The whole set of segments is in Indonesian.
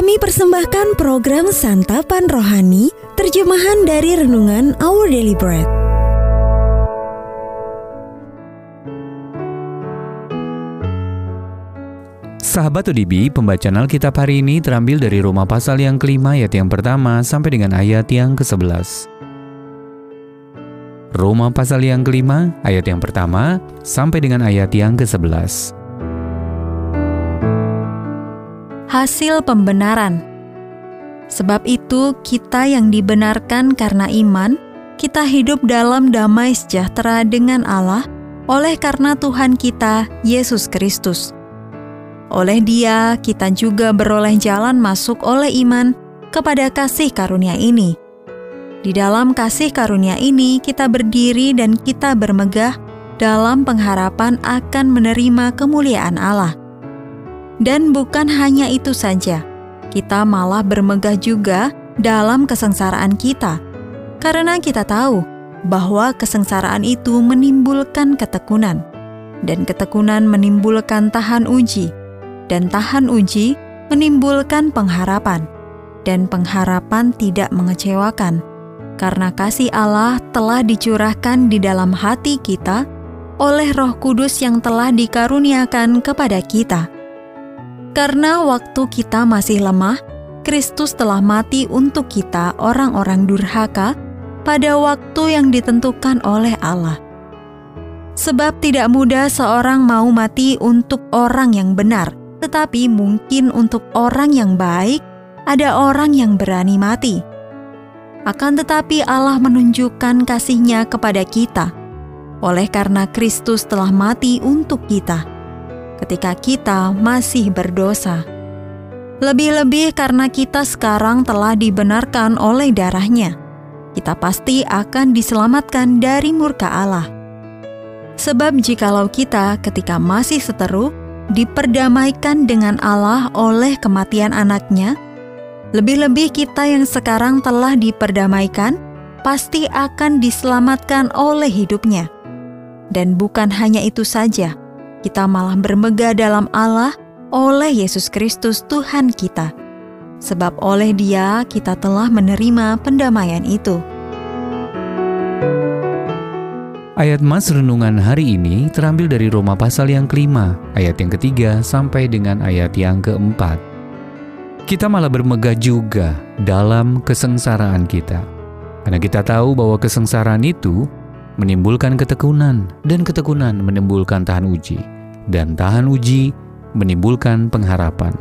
Kami persembahkan program Santapan Rohani, terjemahan dari Renungan Our Daily Bread. Sahabat ODB, pembacaan Alkitab hari ini terambil dari Roma pasal yang kelima ayat yang pertama sampai dengan ayat yang ke-11. Roma pasal yang kelima ayat yang pertama sampai dengan ayat yang ke-11. Hasil pembenaran Sebab itu kita yang dibenarkan karena iman, kita hidup dalam damai sejahtera dengan Allah oleh karena Tuhan kita, Yesus Kristus oleh Dia, kita juga beroleh jalan masuk oleh iman kepada kasih karunia ini. Di dalam kasih karunia ini, kita berdiri dan kita bermegah dalam pengharapan akan menerima kemuliaan Allah. Dan bukan hanya itu saja, kita malah bermegah juga dalam kesengsaraan kita, karena kita tahu bahwa kesengsaraan itu menimbulkan ketekunan, dan ketekunan menimbulkan tahan uji. Dan tahan uji menimbulkan pengharapan, dan pengharapan tidak mengecewakan, karena kasih Allah telah dicurahkan di dalam hati kita oleh Roh Kudus yang telah dikaruniakan kepada kita. Karena waktu kita masih lemah, Kristus telah mati untuk kita, orang-orang durhaka, pada waktu yang ditentukan oleh Allah. Sebab tidak mudah seorang mau mati untuk orang yang benar, tetapi mungkin untuk orang yang baik, ada orang yang berani mati. Akan tetapi Allah menunjukkan kasihnya kepada kita, oleh karena Kristus telah mati untuk kita, ketika kita masih berdosa. Lebih-lebih karena kita sekarang telah dibenarkan oleh darahnya, kita pasti akan diselamatkan dari murka Allah. Sebab jikalau kita ketika masih seteru, diperdamaikan dengan Allah oleh kematian anaknya, lebih-lebih kita yang sekarang telah diperdamaikan, pasti akan diselamatkan oleh hidupnya. Dan bukan hanya itu saja, kita malah bermegah dalam Allah oleh Yesus Kristus Tuhan kita. Sebab oleh dia kita telah menerima pendamaian itu. Ayat Mas Renungan hari ini terambil dari Roma pasal yang kelima, ayat yang ketiga sampai dengan ayat yang keempat. Kita malah bermegah juga dalam kesengsaraan kita. Karena kita tahu bahwa kesengsaraan itu menimbulkan ketekunan, dan ketekunan menimbulkan tahan uji, dan tahan uji menimbulkan pengharapan.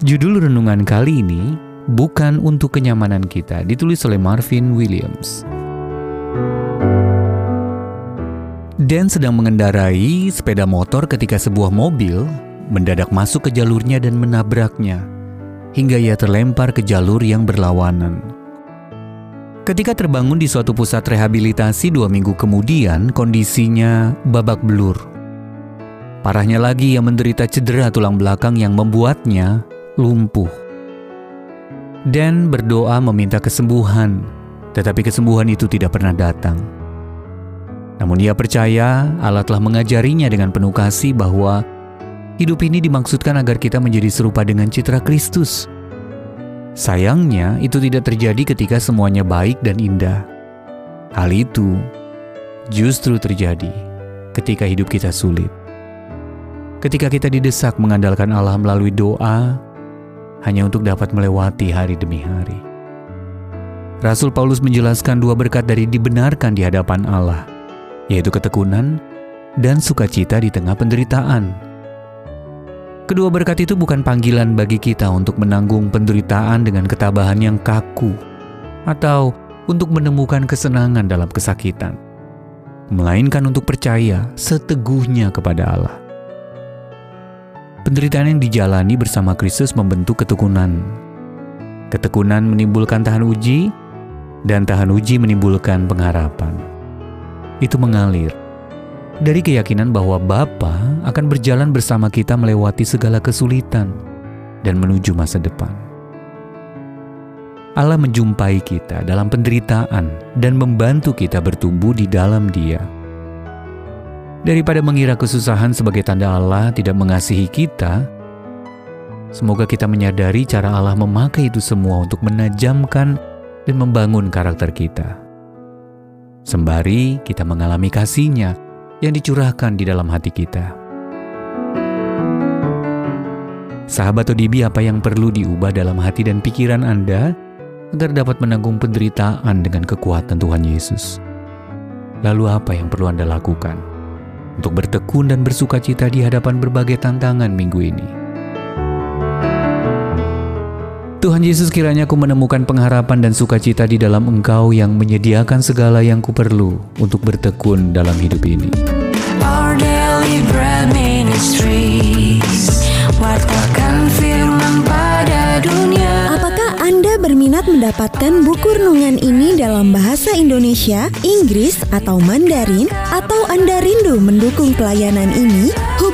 Judul renungan kali ini bukan untuk kenyamanan kita, ditulis oleh Marvin Williams. Dan sedang mengendarai sepeda motor ketika sebuah mobil mendadak masuk ke jalurnya dan menabraknya, hingga ia terlempar ke jalur yang berlawanan. Ketika terbangun di suatu pusat rehabilitasi dua minggu kemudian, kondisinya babak belur. Parahnya lagi ia menderita cedera tulang belakang yang membuatnya lumpuh. Dan berdoa meminta kesembuhan, tetapi kesembuhan itu tidak pernah datang. Namun ia percaya Allah telah mengajarinya dengan penuh kasih bahwa hidup ini dimaksudkan agar kita menjadi serupa dengan citra Kristus. Sayangnya itu tidak terjadi ketika semuanya baik dan indah. Hal itu justru terjadi ketika hidup kita sulit. Ketika kita didesak mengandalkan Allah melalui doa hanya untuk dapat melewati hari demi hari. Rasul Paulus menjelaskan dua berkat dari dibenarkan di hadapan Allah – yaitu ketekunan dan sukacita di tengah penderitaan. Kedua berkat itu bukan panggilan bagi kita untuk menanggung penderitaan dengan ketabahan yang kaku atau untuk menemukan kesenangan dalam kesakitan, melainkan untuk percaya seteguhnya kepada Allah. Penderitaan yang dijalani bersama Kristus membentuk ketekunan. Ketekunan menimbulkan tahan uji, dan tahan uji menimbulkan pengharapan itu mengalir dari keyakinan bahwa Bapa akan berjalan bersama kita melewati segala kesulitan dan menuju masa depan. Allah menjumpai kita dalam penderitaan dan membantu kita bertumbuh di dalam Dia. Daripada mengira kesusahan sebagai tanda Allah tidak mengasihi kita, Semoga kita menyadari cara Allah memakai itu semua untuk menajamkan dan membangun karakter kita. Sembari kita mengalami kasihnya yang dicurahkan di dalam hati kita. Sahabat ODB apa yang perlu diubah dalam hati dan pikiran Anda agar dapat menanggung penderitaan dengan kekuatan Tuhan Yesus? Lalu apa yang perlu Anda lakukan untuk bertekun dan bersuka cita di hadapan berbagai tantangan minggu ini? Tuhan Yesus kiranya aku menemukan pengharapan dan sukacita di dalam Engkau yang menyediakan segala yang kuperlu untuk bertekun dalam hidup ini. Our daily bread ministries, firman pada dunia. Apakah Anda berminat mendapatkan buku renungan ini dalam bahasa Indonesia, Inggris, atau Mandarin? Atau Anda rindu mendukung pelayanan ini?